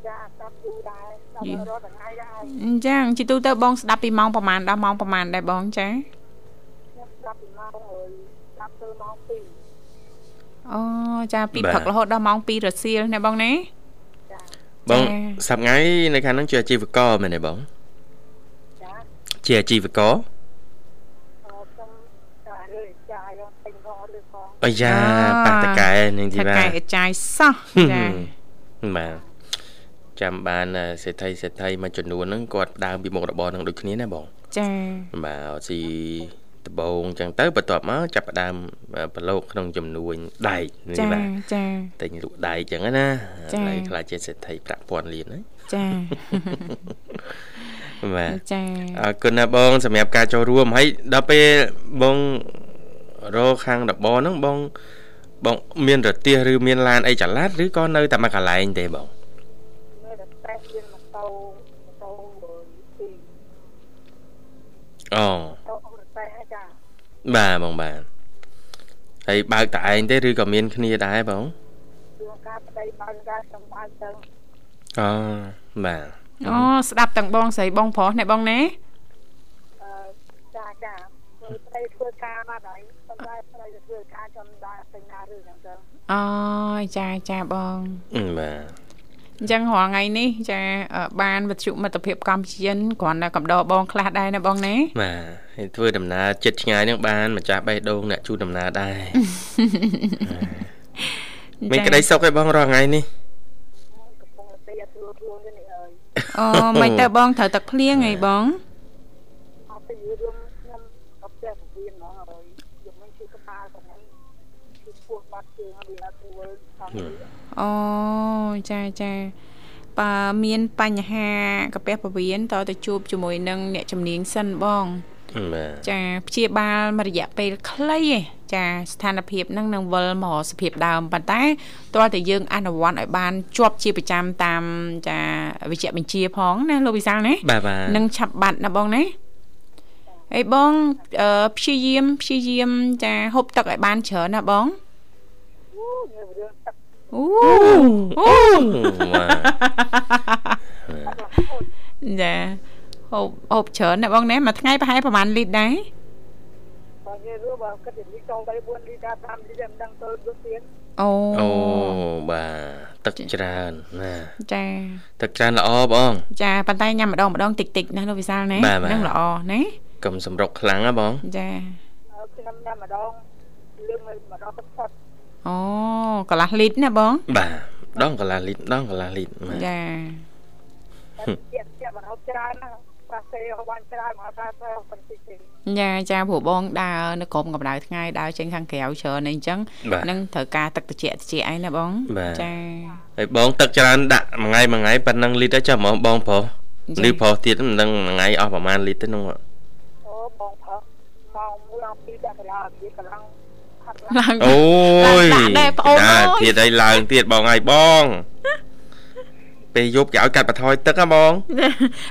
ចាស្ដាប់យូរដែរស្ដាប់រត់ថ្ងៃដែរអញ្ចឹងជីទូទៅបងស្ដាប់ពីម៉ោងប្រហែលដល់ម៉ោងប្រហែលដែរបងចា ខ្ញុំស្ដាប់ពីម៉ោងអើយស្ដាប់ទៅម៉ោង2 អូចាពីព្រឹករហូតដល់ម៉ោង2រសៀលណាបងណាចាបងចាសប្ងៃនៅខាងហ្នឹងជាអាជីវករមែនទេបងចាជាអាជីវករអឺខ្ញុំចារឿយចាយកពេញផងឬផងអាយ៉ាប៉ះតកែនឹងទីថាបាទកែអចាយសោះចាបាទចាំបានអឺសេដ្ឋីសេដ្ឋីមួយចំនួនហ្នឹងគាត់ផ្ដើមពីមុខរបរហ្នឹងដូចគ្នាណាបងចាបាទអត់ស៊ី ដបងអញ្ចឹងទៅបន្ទាប់មកចាប់ផ្ដើមអឺប្រឡូកក្នុងចំនួនដែកនេះចាបាទចាតែងលក់ដែកអញ្ចឹងណាចា៎ឥឡូវខ្លះជាសេដ្ឋីប្រាក់ពាន់លានហ្នឹងចាបាទចាអរគុណណាបងសម្រាប់ការចូលរួមហើយដល់ពេលបងរកខាងដបហ្នឹងបង បង មានរទេសឬមានឡានអីចល័តឬក៏នៅតែមួយកន្លែងទេបងនៅតែតែមានម៉ូតូម៉ូតូពីអូតូរតែចា បាទបងបាទហើយបើកតែឯងទេឬក៏មានគ្នាដែរបងជួនកាលប្តីបើកការសំបើកទៅអូបាទអូស្ដាប់ទាំងបងស្រីបងប្រុសណែបងណាអឺចាចាព្រោះប្តីធ្វើការមកហើយប៉ុន្តែប្តីទៅធ្វើការចំដែរពេញណាឬចឹងទៅអូចាចាបងអឺបាទ អញ្ចឹងរាល់ថ្ងៃនេះចាអឺបានវិទ្យុមិត្តភាពកម្ពុជាចិនគ្រាន់តែកំដរបងខ្លះដែរណាបងណាបាទហើយធ្វើដំណើរចិត្តឆ្ងាយហ្នឹងបានម្ចាស់បេះដូងអ្នកជូនដំណើរដែរមានក្តីសុខឯបងរាល់ថ្ងៃនេះកំពុងតែអត់ធ្វើខ្លួនទេនេះអើយអូមិនទៅបងត្រូវទឹកភ្លៀងអីបងអត់ទៅរឿងខ្ញុំអត់ចេះពៀនហ្មងអើយយកមិនជួយក្បាលហ្នឹងគឺពោះបាត់ជើងវា អត់ធ្វើខំអូចាចាបើមានបញ្ហាកាពះពោះវៀនតើទៅជួបជាមួយនឹងអ្នកជំនាញសិនបងបាទចាព្យាបាលមួយរយៈពេលខ្លីឯងចាស្ថានភាពហ្នឹងនឹងវិលមកសភាពដើមប៉ុន្តែតើតើយើងអនុវត្តឲ្យបានជាប់ជាប្រចាំតាមចាវិជ្ជបញ្ជាផងណាលោកវិសាលណាបាទបាទនឹងឆាប់បាត់ណាបងណា អីបងអឺព្យាយាមព្យាយាមចាហូបទឹកឲ្យបានច្រើនណាបងអូមានរឿងទឹកអូអូបាទចាហូបហូបច្រើនណាបងណាមួយថ្ងៃប្រហែលប្រហែលលីត្រដែរបើនិយាយរួមបើគិតពីចង់3 4លីត្រ5លីត្រមិនដឹងទៅយកទៀតអូអូបាទទឹកច្រើនណាចាទឹកច្រើនល្អបង ចាប៉ុន្តែញ៉ាំម្ដងម្ដងតិចតិចៗណាលោកវិសាលណាបាទបាទនឹងល្អណា កុំសម្រុកខ្លាំងណាបងចាហើយខ្ញុំញ៉ាំម្ដងលឿងម្ដងទឹកផុតអូកន្លះលីត្រណាបង បាទដងកន្លះលីត្រដងកន្លះលីត្របាទចាតែជាជាបរោច្រើនណាប៉ាសេហៅបានច្រើនមកថាទៅប៉ុន្តែទេចាចាព្រោះបងដើរនៅក្រោមកម្ដៅថ្ងៃដើរចេញខាងក្រៅច្រើនអីចឹងបាទនឹងត្រូវការទឹកត្រជាក់ត្រជាក់អីណាបងបាទចាហើយបងទឹកច្រើនដាក់មួយថ្ងៃមួយថ្ងៃប៉ុណ្ណឹងលីត្រទៅចាំហ្មងបងប្រុសចា៎ឬប្រុសទៀតមិនដឹងមួយថ្ងៃអស់ប្រហែលលីត្រទេនោះ អូបងផឹកម៉ោង1 ដល់2ដាក់កន្លះវាកន្លងផឹកឡើងអូយដាក់ដែរប្អូនអើយទៀតអីឡើងទៀតបងហើយបងពេលយប់គេឲ្យកាត់បន្ថយទឹកហ៎បង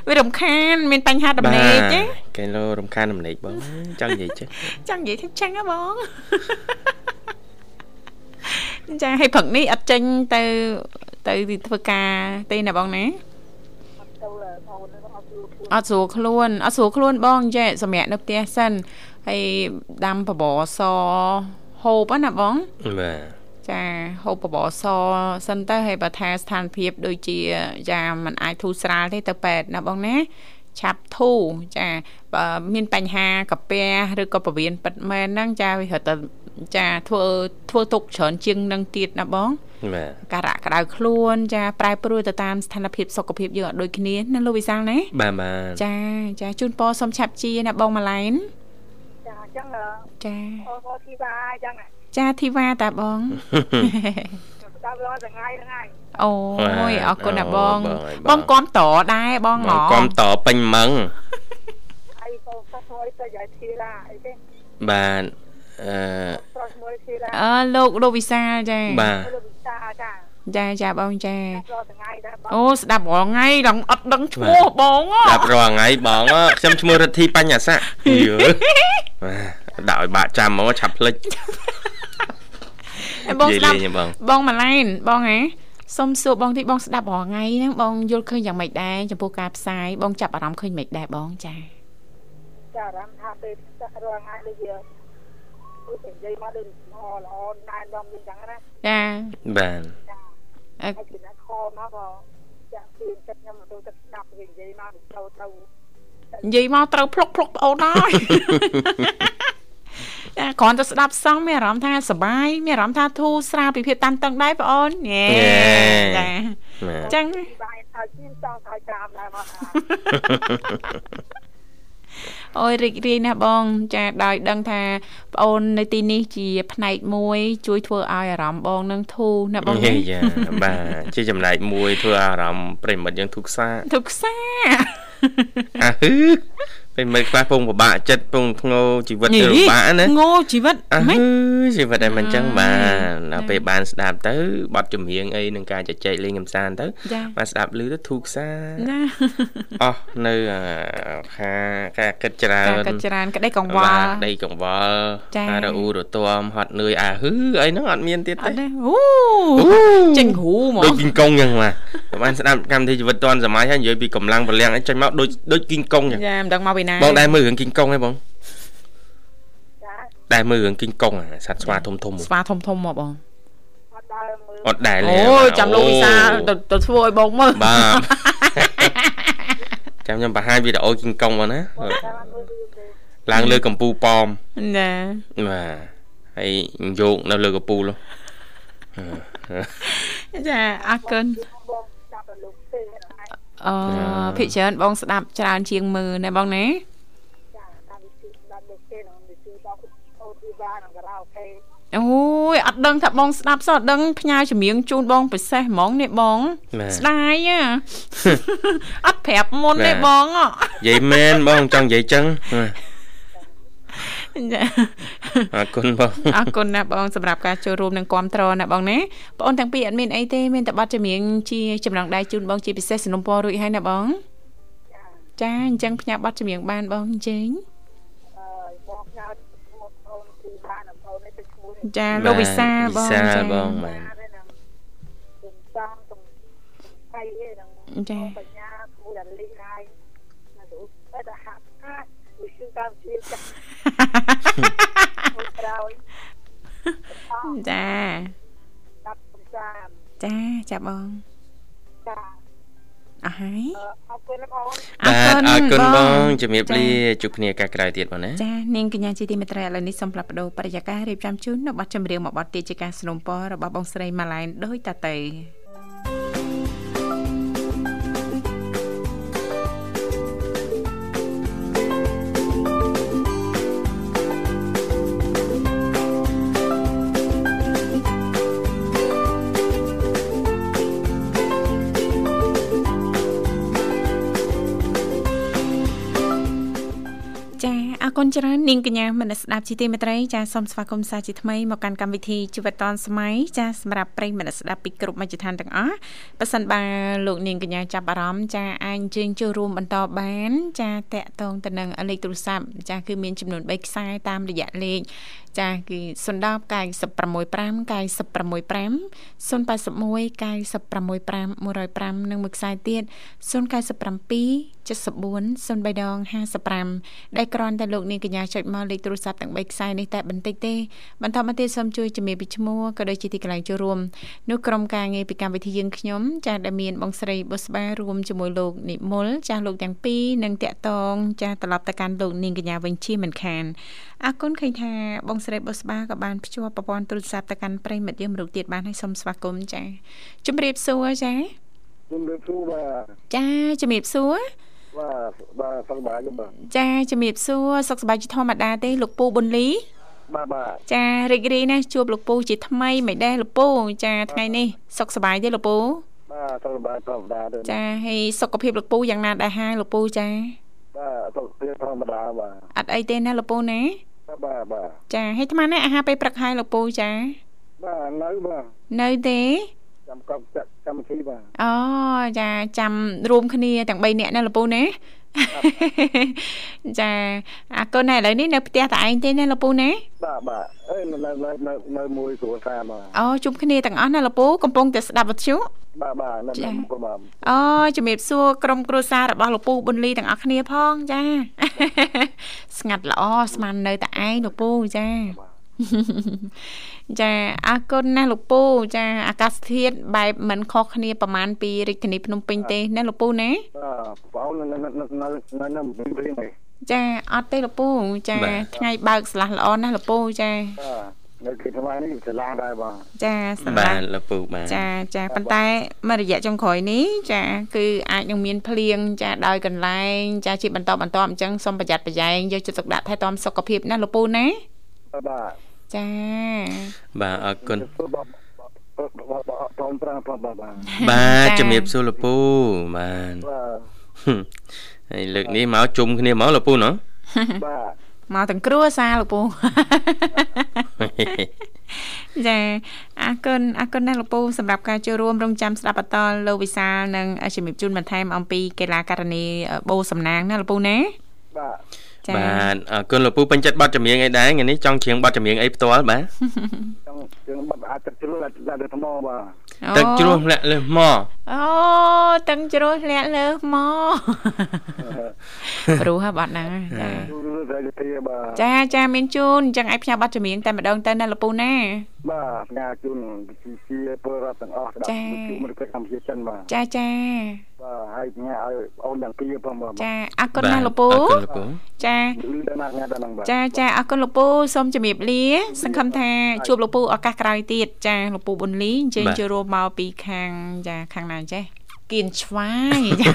វារំខាន មានបញ្ហាដំណេកទេគេលោរំខានដំណេកបងចង់និយាយចេះចង់និយាយថាចឹងហ៎បងចាឲ្យព្រឹកនេះអត់ចេញទៅទៅធ្វើការទេណាបងណាអត់ទៅអូនអត់ជួយខ្លួនអត់ស្រួលខ្លួនអត់ស្រួលខ្លួនបងចេះសម្រាប់នៅផ្ទះសិន ហើយដាំបបរសហូបហ្នឹងណាបងបាទចាហូបបបរសសិនទៅហើយបើថាស្ថានភាព ដូចជាចាมันអាចធូរស្រាលទេទៅពេទ្យណាបងណាឆាប់ធូរចាបើមានបញ្ហាកាពះឬក៏ពវៀនពិតមែនហ្នឹងចាវារត់តែចាធ្វើធ្វើទុកច្រើនជាងនឹងទៀតណាបងបាទការៈក្តៅខ្លួនចាប្រែប្រួលទៅតាមស្ថានភាពសុខភាពយើងអត់ដូចគ្នាណាលោកវិសាលណាបាទបាទចាចាជូនពរសុំឆាប់ជាណាបងម៉ាឡែន ចាអញ្ចឹងអឺចាអូអូធីវ៉ាអញ្ចឹងចាធីវ៉ាតាបងស្ដាប់រាល់ថ្ងៃហ្នឹងហើយអូយអរគុណណាបងអូយបងគាំតដែរបងហបង៎គាំតពេញម៉ងហើយក៏ស្គាល់ទៅយាយធីរ៉ាអីទេបាទអឺស្គាល់ឈ្មោះធីរ៉ាអើលោកលោកវិសាលចាបាទលោកវិសាចា ចាចាបងចារាល់ថ្ងៃដែរបងអូស្ដាប់រាល់ថ្ងៃដល់អត់ដឹងឈ្មោះបងហ៎ដាប់រាល់ថ្ងៃបងអខ្ញុំឈ្មោះរិទ្ធីបញ្ញស័កយឺបាទដាក់ឲ្យបាក់ចាំហ្មងឆាប់ភ្លេចឯបងស្ដាប់និយាយលេងបងបងម៉ាឡែនបងហ៎សុំសួរបងតិចបងស្ដាប់រាល់ថ្ងៃហ្នឹងបងយល់ឃើញយ៉ាងម៉េចដែរចំពោះការផ្សាយបងចាប់អារម្មណ៍ឃើញម៉េចដែរបងចាចាអារម្មណ៍ថាពេលរាល់ថ្ងៃដូចវាដូចនិយាយមកដូចល្អល្អណែនាំអញ្ចឹងណាចាបាទ ចាអឺហើយពីណាខមកក៏ចាក់ពីចិត្តខ្ញុំទៅទឹកស្ដាប់វានិយាយមកទៅទៅនិយាយមកត្រូវភ្លុកភ្លុកប្អូនហើយចាគ្រាន់តែស្ដាប់សោះមានអារម្មណ៍ថាសប្បាយមានអារម្មណ៍ថាធូរស្រាលពីភាពតានតឹងដែរបងអូនញ៉េចាបាទចឹងពីបាយហើយជិះចង់ឲ្យតាមដែរមកថា អូយរីករាយណាស់បង ចាដោយដឹងថាប្អូននៅទីនេះជា ផ្នែកមួយ ជួយធ្វើឲ្យអារម្មណ៍បងនឹងធូរណាបងហេណាយ៉ាបាទជាចំណែកមួយធ្វើអារម្មណ៍ប្រិមិត្តយើងធុកសាទុកសាអាហឺ ពេលមិនខ្លះពងពិបាកចិត្តពងធ្ងោជីវិតទៅពិបាកណាងោជីវិតអើមិនជីវិតតែមិនចឹងអើយបាទដល់ចាពេលបានស្ដាប់ទៅបទចម្រៀងអីនឹងការជជែកលេងកំសាន្តទៅចាបានស្ដាប់ឮទៅធូរសាណាអស់នៅអាខាការគិតច្រើការនកាត់ច្រានក្តីកង្វបាល់ទដីកង្វល់ចាការរអ៊ូរទាំហត់នឿយអាហឺអីហ្នឹងអត់មានទៀតអទេត់ទេអូចេញគ្រូហ្មដូចងគីងកុងចឹងបាទបានស្ដាប់កម្មវិធីជីវិតឌွန်សម័យហើយនិយាយពីកម្លាំងពលំអីចេញមកដូចដូចគីងកុងចឹងចាមិនដឹងមកពីណាបងដែរមើលរឿងគីងកុងហ៎បងចាដែរមើលរឿងគីងកុងអាសត្វស្វាធំធំស្វាធំធំមកបងអត់ដើរមើលអត់ដែរអូយចាំលោកវិសាទៅទៅធ្វើឲ្យបងមើលបាទចាំខ្ញុំបង្ហាញវីដេអូគីងកុងមកណាបងតាមមើលរឿងទេឡើងលើកំពូលប៉មណាបាទហើយយកនៅលើកំពូលនោះចាអរគុណ អឺភិកច្រើនបងស្ដាប់ច្រើនជាងមើលណាបងណាចាតាមវិធីស្ដាប់លោកទេនឹងវិធីដល់អូទីវ៉ានឹងការ៉ាអូខេអូយអត់ដឹងថាបងស្ដាប់សោះអត់ដឹងផ្ញើចម្រៀងជូនបងពិសេសហ្មងនេះបងបាទស្ដាយហ៎អត់ប្រាប់មុនទេបាទបងហ៎និយាយមែនបងចង់និយាយចឹងបាទ ចា អរគុណបង អរគុណណាស់បងសម្រាប់ការចូលរួមនិងគ្រប់ត្រណាបងណាបងអូនទាំងពីរអត់មានអីទេមានតែប័ណ្ណចម្រៀងជាចំណងដៃជូនបងជាពិសេសสนុំពររួចហើយណាបង ចា ចាអញ្ចឹងផ្ញើប័ណ្ណចម្រៀងបានបងអញ្ជើញ អឺបងញ៉ាំមកអូនទីវ៉ានឹងអូននេះទៅឈ្មោះ ចាលោកវិសាលបង វិសាល ចា បងបាទ ហើយនឹងខ្ញុំចាំទៅໄປឯនឹង ចា បញ្ញាគូដល់លីហើយណាទៅតែទៅហាក់ហាក់វិសុតាមជាចាស់ម កក្រោយចាដាក់កំសាន្តចាចាបងចាអស់ហើយអឺអរគុណបងអូនបាទអរគុណបងជំរាបលាជួបគ្នាឱកាសក្រោយទៀតបងណាចានាងកញ្ញាជាទីមេត្រីឥឡូវនេះសូមផ្លាប់បដោបរិយាកាសរៀបចំជូននៅប័ណ្ណចម្រៀងមួយប័ណ្ណទៀតជាការสนុំពររបស់បងស្រីម៉ាឡែនដោយតទៅ ច្រើននាងកញ្ញាមនស្សស្ដាប់ជាទីមេត្រីចាសូមស្វាគមន៍សាជាថ្មីមកកាន់កម្មវិធីជីវិតឌွန်សម័យចាសម្រាប់ប្រិយមិត្តស្ដាប់ពីគ្រប់មជ្ឈដ្ឋានទាំងអស់ប៉ះសិនបើលោកនាងកញ្ញាចាប់អារម្មណ៍ចាអាចអញ្ជើញចូលរួមបន្តបាន ចាតកតងទៅនឹងលេខទូរស័ព្ទចាគឺមានចំនួន3ខ្សែតាមរយៈលេខចាគឺ010 965 965 081 965 105និងមួយខ្សែទៀត097 74 03ដង55ដែលគ្រាន់តែលោកលោកនាងកញ្ញាចុចមកលេខទូរស័ព្ទទាំង3ខ្សែនេះតែបន្តិចទេបន្តមកទៀតសូមជួយជំរាបពីឈ្មោះក៏ដូចជាទីកន្លែងចូលរួមនោះក្រុមការងារពីកម្មវិធីយើងខ្ញុំចាស់ដែលមានបងស្រីបុស្បារួមជាមួយលោកនិមលចាស់លោកទាំងពីរនិងតាក់តងចាស់ត្រឡប់ទៅកាន់លោកនាងកញ្ញាវិញជាមិនខានអរគុណឃើញថាបងស្រីបុស្បាក៏បានភ្ជាប់ប្រព័ន្ធទូរស័ព្ទទៅកាន់ប្រិមិត្តយើងរូបទៀតបានឲ្យសូមស្វាគមន៍ចាជំរាបសួរចាជំរាបសួរបាទចាជំរាបសួរ បាទបាទសុខសប្បាយទេបាទចាជំរាបសួរសុខសប្បាយជាធម្មតាទេលោកពូប៊ុនលីបាទបាទចារីករាយណាស់ជួបលោកពូជាថ្មីមិនដែរលោកពូចាថ្ងៃនេះសុខសប្បាយទេលោកពូបាទសុខសប្បាយធម្មតាទេចាហើយសុខភាពលោកពូយ៉ាងណាដែរហើយលោកពូចាបាទសុខភាពធម្មតាបាទអត់អីទេណាលោកពូណាបាទបាទចាហើយអាត្មានេះអាហារពេលព្រឹកហើយលោកពូចាបាទនៅបាទនៅទេចាំកប់ចាក់ កម្មវិធីបាទអូចាចាំរួមគ្នាទាំង3នាក់ណាលោកពូណាចាអរគុណណាស់ឥឡូវនេះនៅផ្ទះតែឯងទេណាលោកពូណាបាទបាទអេនៅនៅនៅនៅនៅមួយគ្រួសារបាទអូជុំគ្នាទាំងអស់ណាលោកពូកំពុងតែស្ដាប់វិទ្យុបាទបាទនៅចា៎នៅមុខបាទអូជំរាបសួរក្រុមគ្រួសាររបស់លោកពូប៊ុនលីទាំងអស់គ្នាផងចាស្ងាត់ល្អស្មាននៅតែឯងលោកពូចា ចាអរគុណណាស់លោកពូចាអាកាសធាតុបែបមិនខុសគ្នាប្រហែលពីរាជធានីភ្នំពេញទេណាលោកពូណាបាទបងនៅនៅនៅនៅនៅនៅវិញវិញនេះចាអត់ទេលោកពូចាបាទថ្ងៃបើកស្លាស់ល្អណាស់លោកពូចាបាទនៅគេថ្មនេះឆ្លាដែរបាទចាសម្បារាប់ទលោកពូបាទចាចាប៉ុន្តែមួយរយៈចុងក្រោយនេះចា គឺអាចនឹងមានភ្លៀងចាដោយកន្លែងចាជាបន្តបន្ទាប់អញ្ចឹងសូមប្រយ័ត្នប្រយែងយកចិត្តទុកដាក់ថែទាំសុខភាពណាលោកពូណាបាទ ចាបាទអរគុណបាទបាទបាទតនប្រាំបាទបាទបាទបាទជំរាបសួរលោកពូបាទបាទហឹមហើយលើកនេះមកជុំគ្នាមកលោកពូណោះបាទមកទាំងគ្រួសារលោកពូចាអរគុណអរគុណណាស់លោកពូសម្រាប់ការចូលរួមរងចាំស្ដាប់បន្តលោកវិសាលនិងជំរាបជូនបន្ថែមអំពីកីឡាករនីបូសំណាងណាលោកពូណាបាទចា បាទអរគុណលោកពូពេញចិត្តបတ်ចម្រៀងអីដែរថ្ងៃនេះចង់ច្រៀងបတ်ចម្រៀងអីផ្ទាល់បាទ ចង់ជើងបាត់អាចទឹកជ្រុលដាក់ទៅថ្មបាទ ទឹកជ្រោះលាក់លើសមក អូទឹកជ្រោះលាក់លើមកព្រោះហ่าបាត់ហ្នឹងចា ទូរទៅទៅបាទ ចាចាមានជូនអញ្ចឹងឲ្យផ្ញើប័ណ្ណចម្រៀងតែម្ដងទៅណាលោកពូណា បាទផ្ញើជូនជាពលរដ្ឋទាំងអស់ស្ដាប់ជួបមិត្តភ័ក្តិកម្ពុជាចិនបាទ ចាចា បាទហើយផ្ញើឲ្យអូនទាំងពីរផងបាទចាអរគុណណាស់លោកពូអរគុណលោកពូចាលឺដល់ណាស់ណាស់ដល់ហ្នឹងបាទចាចាអរគុណលោកពូសូមជំរាបលាសង្ឃឹមថាជួបលោកពូឱកាសក្រោយទៀតចាលោកពូប៊ុនលីអញ្ជើញចូលរួមមកពីខាងចាខាងណាចេះគៀនឆ្វាយចា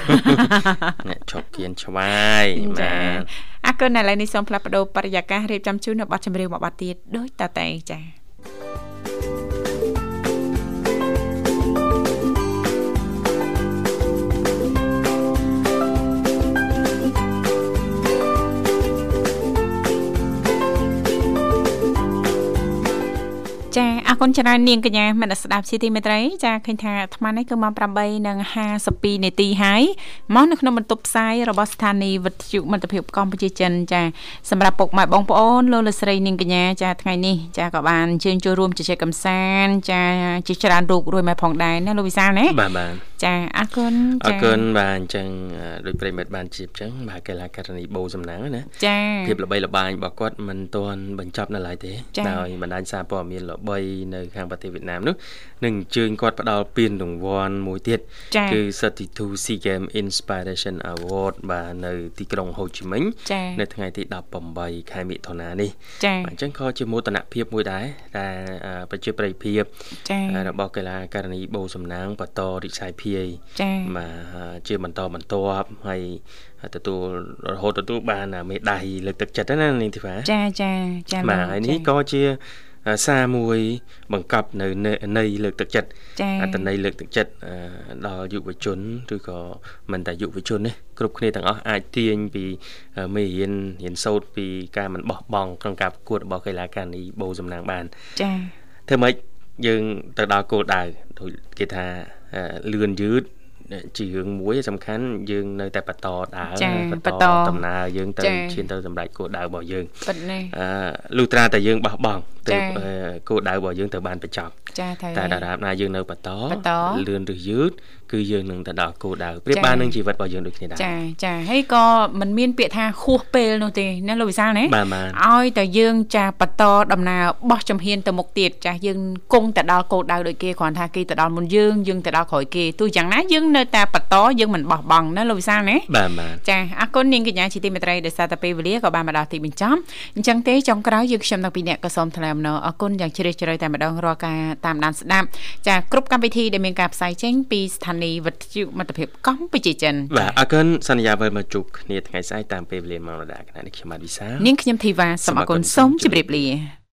អ្នកឈប់គៀនឆ្វាយចាបាទអរគុណឥឡូវនេះសូមផ្លាស់ប្ដូរបរិយាកាសរៀបចំជូននៅប័ណ្ណចម្រៀងមួយប័ណ្ណទៀតដូចតតែចា គុណច្រើននាងកញ្ញាមនស្សស្ដាប់ជាទីមេត្រីចាឃើញថាអាត្មានេះគឺម៉ោង8:52នាទីហើយមកនៅក្នុងបន្ទប់ផ្សាយរបស់ស្ថានីយ៍វិទ្យុមិត្តភាពកម្ពុជាចិនចាសម្រាប់ពុកម៉ែបងប្អូនលោកលោកស្រីនាងកញ្ញាចាថ្ងៃនេះចាក៏បានអញ្ជើញចូលរួមជជែកកម្សាន្តចាជាច្រើនរូបរួយមកផងដែរណាលោកវិសាលណាបាទបាទចាអរគុណអរគុណបាទអញ្ចឹងអឺដោយប្រិមិត្តបានជៀបអញ្ចឹងបាទកីឡាករនីបូសំណាងណាចាភាពល្បីល្បាញរបស់គាត់មិនទាន់បញ្ចប់នៅឡើយទេចា៎ដោយបណ្ដាញសារព័ត៌មានល្បីនៅខាងប្រទេសវៀតណាមនោះនឹងអញ្ជើញគាត់ផ្ដល់ពានរង្វាន់មួយទៀតចាគឺ 32 SEA Game Inspiration Award បាទនៅទីក្រុងហូជីមិញចានៅថ្ងៃទី18ខែមិថុនានេះចាបាទអញ្ចឹងក៏ជាមោទនភាពមួយដែរដែលអឺប្រជាប្រិយភាពចារបស់កីឡាករនីបូសំណាងបន្តរិឆាយភាយចាបាទជាបន្តបន្ទាប់ហើយទទួលរហូតទទួលបានមេដាយលើកទឹកចិត្តណានាងធីវ៉ាចាចាចាបាទហើយនេះក៏ជា សារមួយបង្កប់នៅន័យលើកទឹកចិត្តចាអត្តន័យលើកទឹកចិត្តអឺដល់យុវជនឬក៏មិនតែយុវជនទេគ្រប់គ្នាទាំងអស់អាចទាញពីមេរៀនរៀនសូត្រពីការមិនបោះបង់ក្នុងការប្រកួតរបស់កីឡាករនីបូសំណាងបានចាធ្វើម៉េចយើងទៅដល់គោលដៅដូចគេថាអឺលឿនយឺត ជារឿងមួយសំខាន់យើងនៅតែបន្តដើរចា៎បន្តបន្តដំណើរយើងទៅចា៎ឈានទៅសម្រេចគោលដៅរបស់យើងពិតណាស់អឺលុះត្រាតែយើងបោះបង់ទៅចា៎អឺគោលដៅរបស់យើងទៅបានបញ្ចប់ចាត្រូវតែហើយដរាបណាយើងនៅបន្តបន្តលឿនឬយឺត គឺយើងនឹងទៅដល់គោលដៅប្រៀបចា៎បាននឹងជីវិតរបស់យើងដូចគ្នាដែរចាចាហើយក៏មិនមានពាក្យថាហួសពេលនោះទេណាលោកវិសាលណាបាទបាទឲ្យតែយើងចាបន្តដំណើរបោះជំហានទៅមុខទៀតចាយើងគង់ទៅដល់គោលដៅដូចគេគ្រាន់ថាគេទៅដល់មុនយើងយើងទៅដល់ក្រោយគេទោះយ៉ាងណាយើងនៅតែបន្តយើងមិនបោះបង់ណាលោកវិសាលណាបាទបាទចាអរគុណនាងកញ្ញាជាទីមេត្រីដែលសារតែពេលវេលាក៏បានមកដល់ទីបញ្ចប់អញ្ចឹងទេចុងក្រោយយើងខ្ញុំទាំងពីរអ្នកក៏សូមថ្លែងអំណរអរគុណយ៉ាងជ្រាលជ្រៅតែម្ដងរាល់ការតាមដានស្ដាប់ចាគ្រប់កម្មវិធីដែលមានការផ្សាយចេញពីស្ថានីយ៍វិទ្យុមិត្តភាពកម្ពុជាចិនបាទអរគុណសន្យាវិលមកជួបគ្នាថ្ងៃស្អែកតាមពេលវេលាម៉ោងដដែលគណៈនេះខ្ញុំបាទវិសាលនាងខ្ញុំធីវ៉ាសូមអរគុណសូមជម្រាបលា